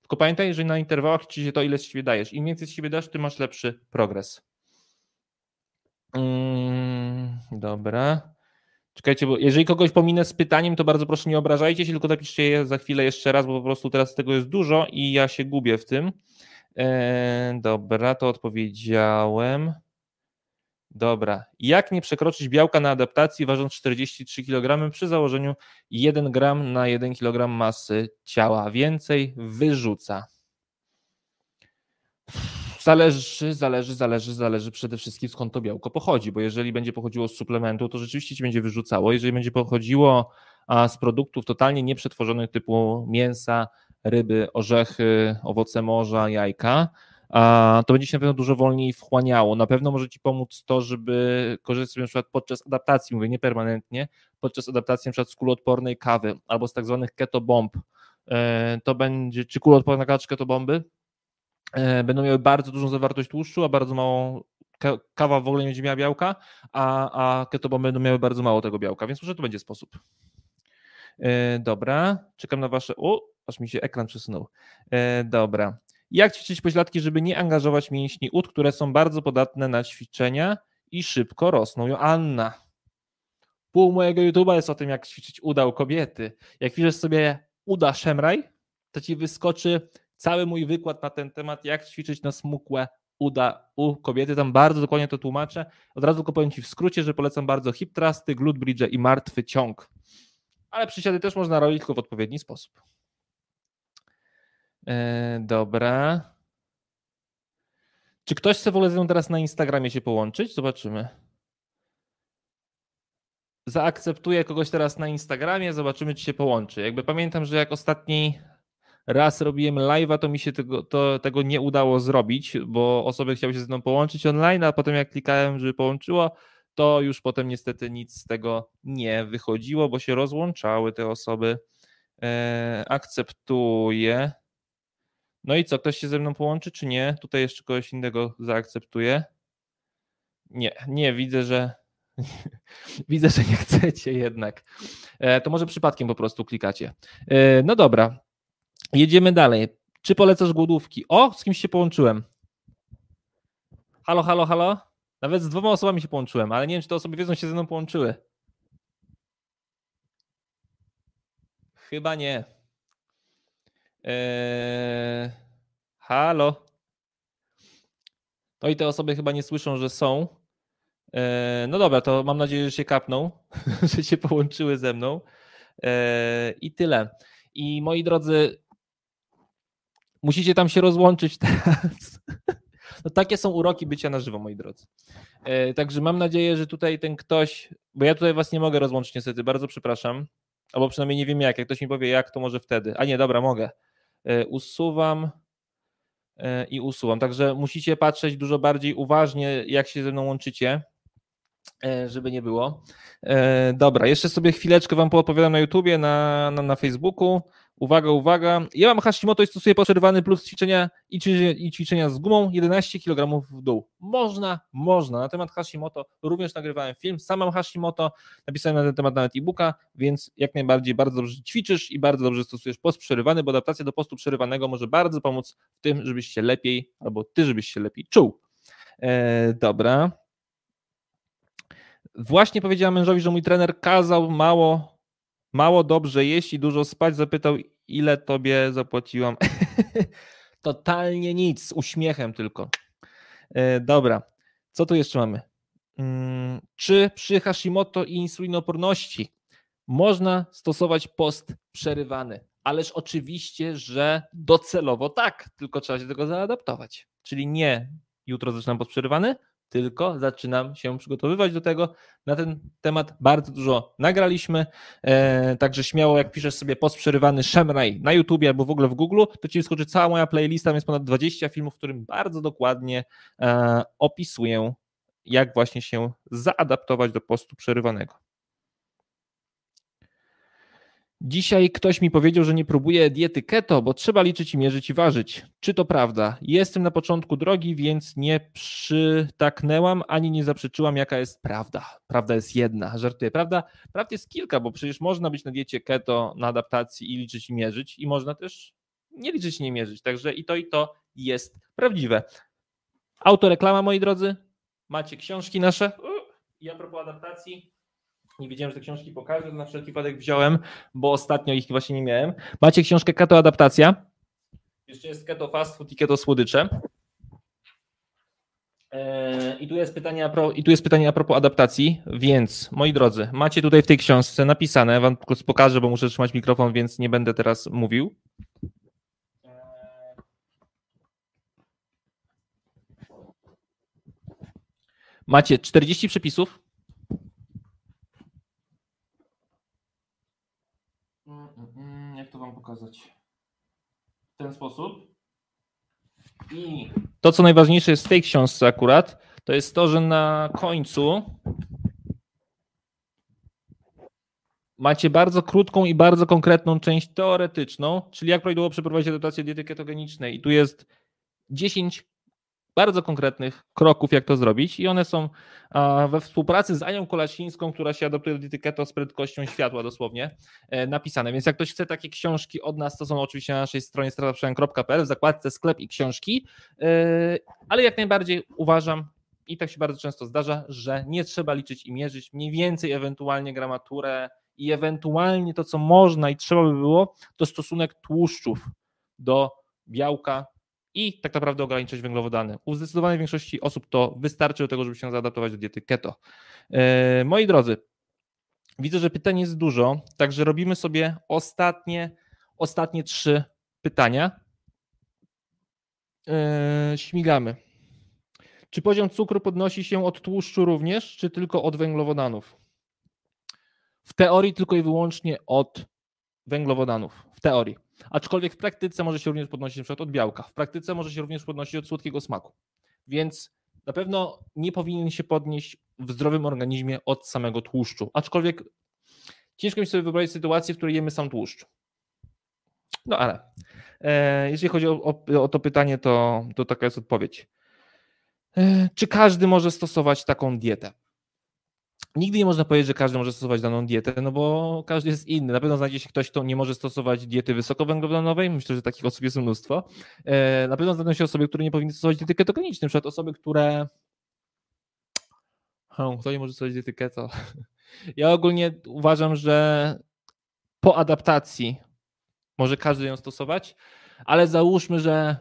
Tylko pamiętaj, że na interwałach ci się to, ile z siebie dajesz. Im więcej z siebie dasz, tym masz lepszy progres. Mm, dobra. Czekajcie, bo jeżeli kogoś pominę z pytaniem, to bardzo proszę nie obrażajcie się, tylko napiszcie je za chwilę jeszcze raz, bo po prostu teraz tego jest dużo i ja się gubię w tym. Eee, dobra, to odpowiedziałem. Dobra. Jak nie przekroczyć białka na adaptacji ważąc 43 kg przy założeniu 1 gram na 1 kg masy ciała? Więcej wyrzuca. Zależy, zależy, zależy, zależy przede wszystkim skąd to białko pochodzi, bo jeżeli będzie pochodziło z suplementu, to rzeczywiście ci będzie wyrzucało. Jeżeli będzie pochodziło z produktów totalnie nieprzetworzonych typu mięsa, ryby, orzechy, owoce morza, jajka, to będzie się na pewno dużo wolniej wchłaniało. Na pewno może Ci pomóc to, żeby korzystać na przykład podczas adaptacji, mówię nie permanentnie, podczas adaptacji na przykład z kuloodpornej kawy albo z tak zwanych keto bomb. E, to będzie, czy kuloodporna kawa, czy keto bomby, e, będą miały bardzo dużą zawartość tłuszczu, a bardzo małą kawa w ogóle nie będzie miała białka, a, a keto bomby będą miały bardzo mało tego białka, więc może to będzie sposób. E, dobra, czekam na wasze. O, aż mi się ekran przesunął. Dobra. Jak ćwiczyć pośladki, żeby nie angażować mięśni ud, które są bardzo podatne na ćwiczenia i szybko rosną? Joanna. Pół mojego YouTube'a jest o tym, jak ćwiczyć uda u kobiety. Jak piszesz sobie uda szemraj, to ci wyskoczy cały mój wykład na ten temat, jak ćwiczyć na smukłe uda u kobiety. Tam bardzo dokładnie to tłumaczę. Od razu tylko powiem Ci w skrócie, że polecam bardzo hip trusty, glute bridge i martwy ciąg. Ale przysiady też można robić tylko w odpowiedni sposób. E, dobra. Czy ktoś chce w ogóle ze mną teraz na Instagramie się połączyć? Zobaczymy. Zaakceptuję kogoś teraz na Instagramie, zobaczymy, czy się połączy. Jakby pamiętam, że jak ostatni raz robiłem live'a, to mi się tego, to, tego nie udało zrobić, bo osoby chciały się ze mną połączyć online, a potem jak klikałem, żeby połączyło, to już potem niestety nic z tego nie wychodziło, bo się rozłączały te osoby. Eee, akceptuję. No i co, ktoś się ze mną połączy, czy nie? Tutaj jeszcze kogoś innego zaakceptuję. Nie, nie, widzę, że [laughs] widzę, że nie chcecie jednak. E, to może przypadkiem po prostu klikacie. E, no dobra, jedziemy dalej. Czy polecasz głodówki? O, z kimś się połączyłem. Halo, halo, halo? Nawet z dwoma osobami się połączyłem, ale nie wiem, czy te osoby wiedzą, się ze mną połączyły. Chyba nie. Eee, halo. To i te osoby chyba nie słyszą, że są. Eee, no dobra, to mam nadzieję, że się kapną, [laughs] że się połączyły ze mną. Eee, I tyle. I moi drodzy, musicie tam się rozłączyć teraz. [laughs] No takie są uroki bycia na żywo, moi drodzy. Także mam nadzieję, że tutaj ten ktoś, bo ja tutaj was nie mogę rozłączyć niestety, bardzo przepraszam, albo przynajmniej nie wiem jak, jak ktoś mi powie jak, to może wtedy. A nie, dobra, mogę. E, usuwam e, i usuwam. Także musicie patrzeć dużo bardziej uważnie, jak się ze mną łączycie, e, żeby nie było. Dobra, jeszcze sobie chwileczkę Wam poopowiadam na YouTubie, na, na, na Facebooku. Uwaga, uwaga. Ja mam Hashimoto i stosuję podprzerywany plus ćwiczenia i ćwiczenia, i ćwiczenia z gumą 11 kg w dół. Można, można. Na temat Hashimoto również nagrywałem film. Sam mam Hashimoto, napisałem na ten temat nawet e-booka, więc jak najbardziej bardzo dobrze ćwiczysz i bardzo dobrze stosujesz post przerywany, bo adaptacja do postu przerywanego może bardzo pomóc w tym, żebyś się lepiej, albo ty, żebyś się lepiej czuł. E, dobra. Właśnie powiedziałem mężowi, że mój trener kazał mało, mało dobrze jeść i dużo spać. Zapytał, ile tobie zapłaciłam. [laughs] Totalnie nic, z uśmiechem tylko. E, dobra, co tu jeszcze mamy? Hmm, czy przy Hashimoto i insulinoporności można stosować post przerywany? Ależ oczywiście, że docelowo tak, tylko trzeba się do tego zaadaptować. Czyli nie jutro zaczynam post przerywany, tylko zaczynam się przygotowywać do tego. Na ten temat bardzo dużo nagraliśmy, e, także śmiało jak piszesz sobie post przerywany Szemraj na YouTubie albo w ogóle w Google, to ci wyskoczy cała moja playlista, jest ponad 20 filmów, w którym bardzo dokładnie e, opisuję, jak właśnie się zaadaptować do postu przerywanego. Dzisiaj ktoś mi powiedział, że nie próbuje diety keto, bo trzeba liczyć i mierzyć i ważyć. Czy to prawda? Jestem na początku drogi, więc nie przytaknęłam ani nie zaprzeczyłam, jaka jest prawda. Prawda jest jedna, żartuję. Prawda, prawda jest kilka, bo przecież można być na diecie keto, na adaptacji i liczyć i mierzyć, i można też nie liczyć i nie mierzyć. Także i to, i to jest prawdziwe. Autoreklama, moi drodzy. Macie książki nasze. I a propos adaptacji, nie wiedziałem, że te książki pokażę, na wszelki wypadek wziąłem, bo ostatnio ich właśnie nie miałem. Macie książkę Keto Adaptacja. Jeszcze jest Keto Fast Food i Keto Słodycze. Eee, I tu, jest pytanie pro, I tu jest pytanie a propos adaptacji, więc moi drodzy, macie tutaj w tej książce napisane, wam pokażę, bo muszę trzymać mikrofon, więc nie będę teraz mówił. Macie 40 przepisów, to Wam pokazać w ten sposób. I to, co najważniejsze jest w tej książce akurat, to jest to, że na końcu macie bardzo krótką i bardzo konkretną część teoretyczną, czyli jak prawidłowo przeprowadzić adaptację diety ketogenicznej. I tu jest 10 bardzo konkretnych kroków, jak to zrobić. I one są we współpracy z Anią Kolasińską, która się adoptuje do diety keto z prędkością światła dosłownie e, napisane. Więc jak ktoś chce takie książki od nas, to są oczywiście na naszej stronie strataprzemian.pl w zakładce sklep i książki, e, ale jak najbardziej uważam, i tak się bardzo często zdarza, że nie trzeba liczyć i mierzyć, mniej więcej ewentualnie gramaturę i ewentualnie to, co można i trzeba by było, to stosunek tłuszczów do białka i tak naprawdę ograniczyć węglowodany. U zdecydowanej większości osób to wystarczy do tego, żeby się zaadaptować do diety keto. E, moi drodzy, widzę, że pytań jest dużo, także robimy sobie ostatnie, ostatnie trzy pytania. E, śmigamy. Czy poziom cukru podnosi się od tłuszczu również, czy tylko od węglowodanów? W teorii tylko i wyłącznie od węglowodanów. W teorii. Aczkolwiek w praktyce może się również podnosić np. od białka. W praktyce może się również podnosić od słodkiego smaku. Więc na pewno nie powinien się podnieść w zdrowym organizmie od samego tłuszczu. Aczkolwiek ciężko mi sobie wyobrazić sytuację, w której jemy sam tłuszcz. No ale e, jeżeli chodzi o, o, o, to pytanie, to, to taka jest odpowiedź. E, czy każdy może stosować taką dietę? Nigdy nie można powiedzieć, że każdy może stosować daną dietę, no bo każdy jest inny. Na pewno znajdzie się ktoś, kto nie może stosować diety wysokowęglowodanowej. Myślę, że takich osób jest mnóstwo. E, na pewno znajdą się osoby, które nie powinny stosować diety ketogenicznej. Na przykład osoby, które. Kto nie może stosować diety keto? [laughs] Ja ogólnie uważam, że po adaptacji może każdy ją stosować, ale załóżmy, że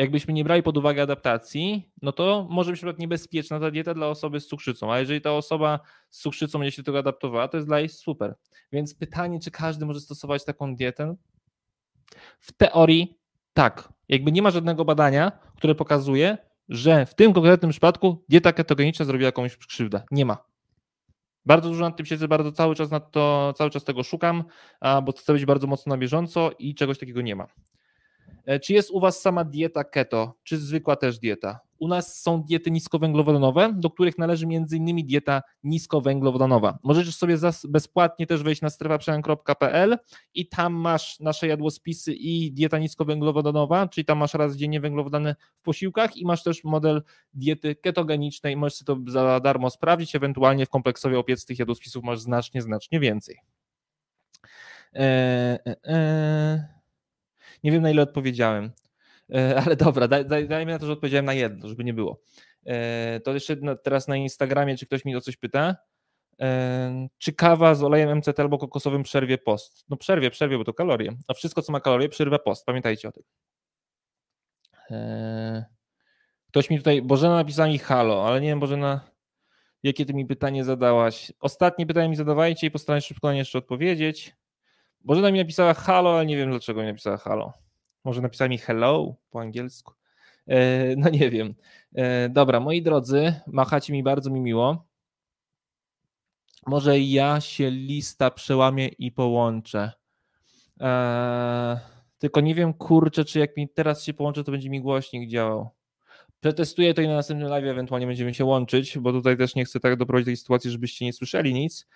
jakbyśmy nie brali pod uwagę adaptacji, no to może być na niebezpieczna ta dieta dla osoby z cukrzycą, a jeżeli ta osoba z cukrzycą będzie się do tego adaptowała, to jest dla niej super. Więc pytanie, czy każdy może stosować taką dietę? W teorii tak. Jakby nie ma żadnego badania, które pokazuje, że w tym konkretnym przypadku dieta ketogeniczna zrobiła jakąś krzywdę. Nie ma. Bardzo dużo nad tym siedzę, bardzo cały czas nad to, cały czas tego szukam, bo chcę być bardzo mocno na bieżąco i czegoś takiego nie ma. E, czy jest u Was sama dieta keto, czy zwykła też dieta? U nas są diety niskowęglowodanowe, do których należy m.in. dieta niskowęglowodanowa. Możesz sobie bezpłatnie też wejść na strefaprzemian.pl i tam masz nasze jadłospisy i dieta niskowęglowodanowa, czyli tam masz raz dziennie węglowodany w posiłkach i masz też model diety ketogenicznej. Możesz sobie to za darmo sprawdzić, ewentualnie w kompleksowej opiece tych jadłospisów masz znacznie, znacznie więcej. Eee, eee. Nie wiem na ile odpowiedziałem. E, [laughs] ale dobra, daj, daj, dajmy na to, że odpowiedziałem na jedno, żeby nie było. E, to jeszcze teraz na Instagramie, czy ktoś mi o coś pyta? E, czy kawa z olejem MCT albo kokosowym przerwie post? No przerwie, przerwie, bo to kalorie. A wszystko, co ma kalorie, przerwa post. Pamiętajcie o tym. Ktoś mi tutaj, Bożena napisała mi halo, ale nie wiem Bożena, jakie ty mi pytanie zadałaś. Ostatnie pytanie mi zadawajcie i postaram się szybko na nie jeszcze odpowiedzieć. Bożena mi napisała halo, ale nie wiem dlaczego mi napisała halo. Może napisała mi hello po angielsku. E, no nie wiem. E, dobra, moi drodzy, machacie mi bardzo mi miło. Może ja się lista przełamię i połączę. E, tylko nie wiem, kurczę, czy jak mi teraz się połączę, to będzie mi głośnik działał. Przetestuję to i na następnym live ewentualnie będziemy się łączyć, bo tutaj też nie chcę tak doprowadzić do tej sytuacji, żebyście nie słyszeli nic.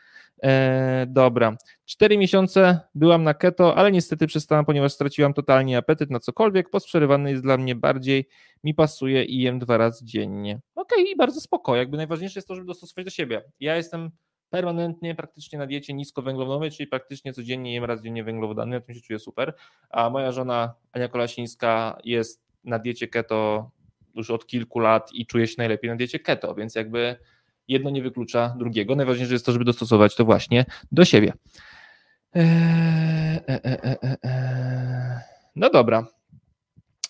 E, dobra. Cztery miesiące byłam na keto, ale niestety przestałam, ponieważ straciłam totalnie apetyt na cokolwiek. Posprzerywany jest dla mnie bardziej, mi pasuje i jem dwa razy dziennie. Okej, okay, i bardzo spoko. Jakby najważniejsze jest to, żeby dostosować do siebie. Ja jestem permanentnie praktycznie na diecie niskowęglowodanowej, czyli praktycznie codziennie jem raz dziennie węglowodany, na tym się czuję super. A moja żona Ania Kolasińska jest na diecie keto już od kilku lat i czuje się najlepiej na diecie keto, więc jakby jedno nie wyklucza drugiego. Najważniejsze jest to, żeby dostosować to właśnie do siebie. Eee, e, e, e, no dobra.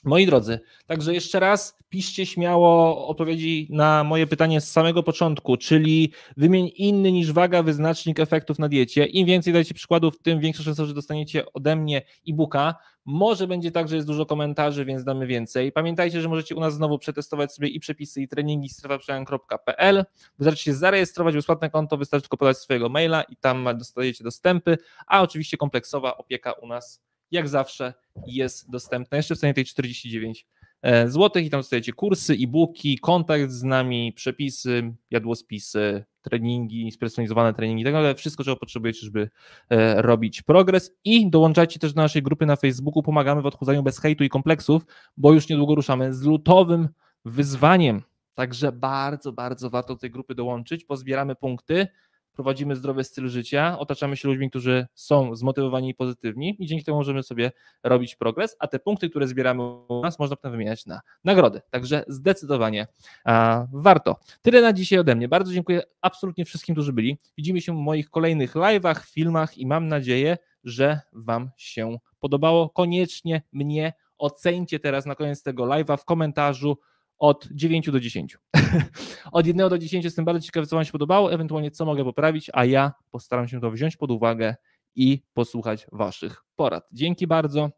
Moi drodzy, także jeszcze raz piszcie śmiało odpowiedzi na moje pytanie z samego początku, czyli wymień inny niż waga wyznacznik efektów na diecie. Im więcej dajcie przykładów, tym większa szansa, że dostaniecie ode mnie e-booka. Może będzie tak, że jest dużo komentarzy, więc damy więcej. Pamiętajcie, że możecie u nas znowu przetestować sobie i przepisy, i treningi strefaprzemian.pl. Wystarczy się zarejestrować, bezpłatne konto, wystarczy tylko podać swojego maila i tam dostajecie dostępy, a oczywiście kompleksowa opieka u nas jak zawsze jest dostępna jeszcze w cenie tej 49 e, zł i tam dostajecie kursy, e-booki, kontakt z nami, przepisy, jadłospisy, treningi, spersonalizowane treningi, tak ale wszystko, czego potrzebujecie, żeby e, robić progres. I dołączajcie też do naszej grupy na Facebooku, pomagamy w odchudzaniu bez hejtu i kompleksów, bo już niedługo ruszamy z lutowym wyzwaniem, także bardzo, bardzo warto do tej grupy dołączyć, pozbieramy punkty, prowadzimy zdrowy styl życia, otaczamy się ludźmi, którzy są zmotywowani i pozytywni i dzięki temu możemy sobie robić progres, a te punkty, które zbieramy u nas, można potem wymieniać na nagrody. Także zdecydowanie a, warto. Tyle na dzisiaj ode mnie. Bardzo dziękuję absolutnie wszystkim, którzy byli. Widzimy się w moich kolejnych live'ach, filmach i mam nadzieję, że Wam się podobało. Koniecznie mnie ocencie teraz na koniec tego live'a w komentarzu od 9 do 10. [laughs] od 1 do 10 jestem bardzo ciekawy, co Wam się podobało, ewentualnie co mogę poprawić, a ja postaram się to wziąć pod uwagę i posłuchać Waszych porad. Dzięki bardzo.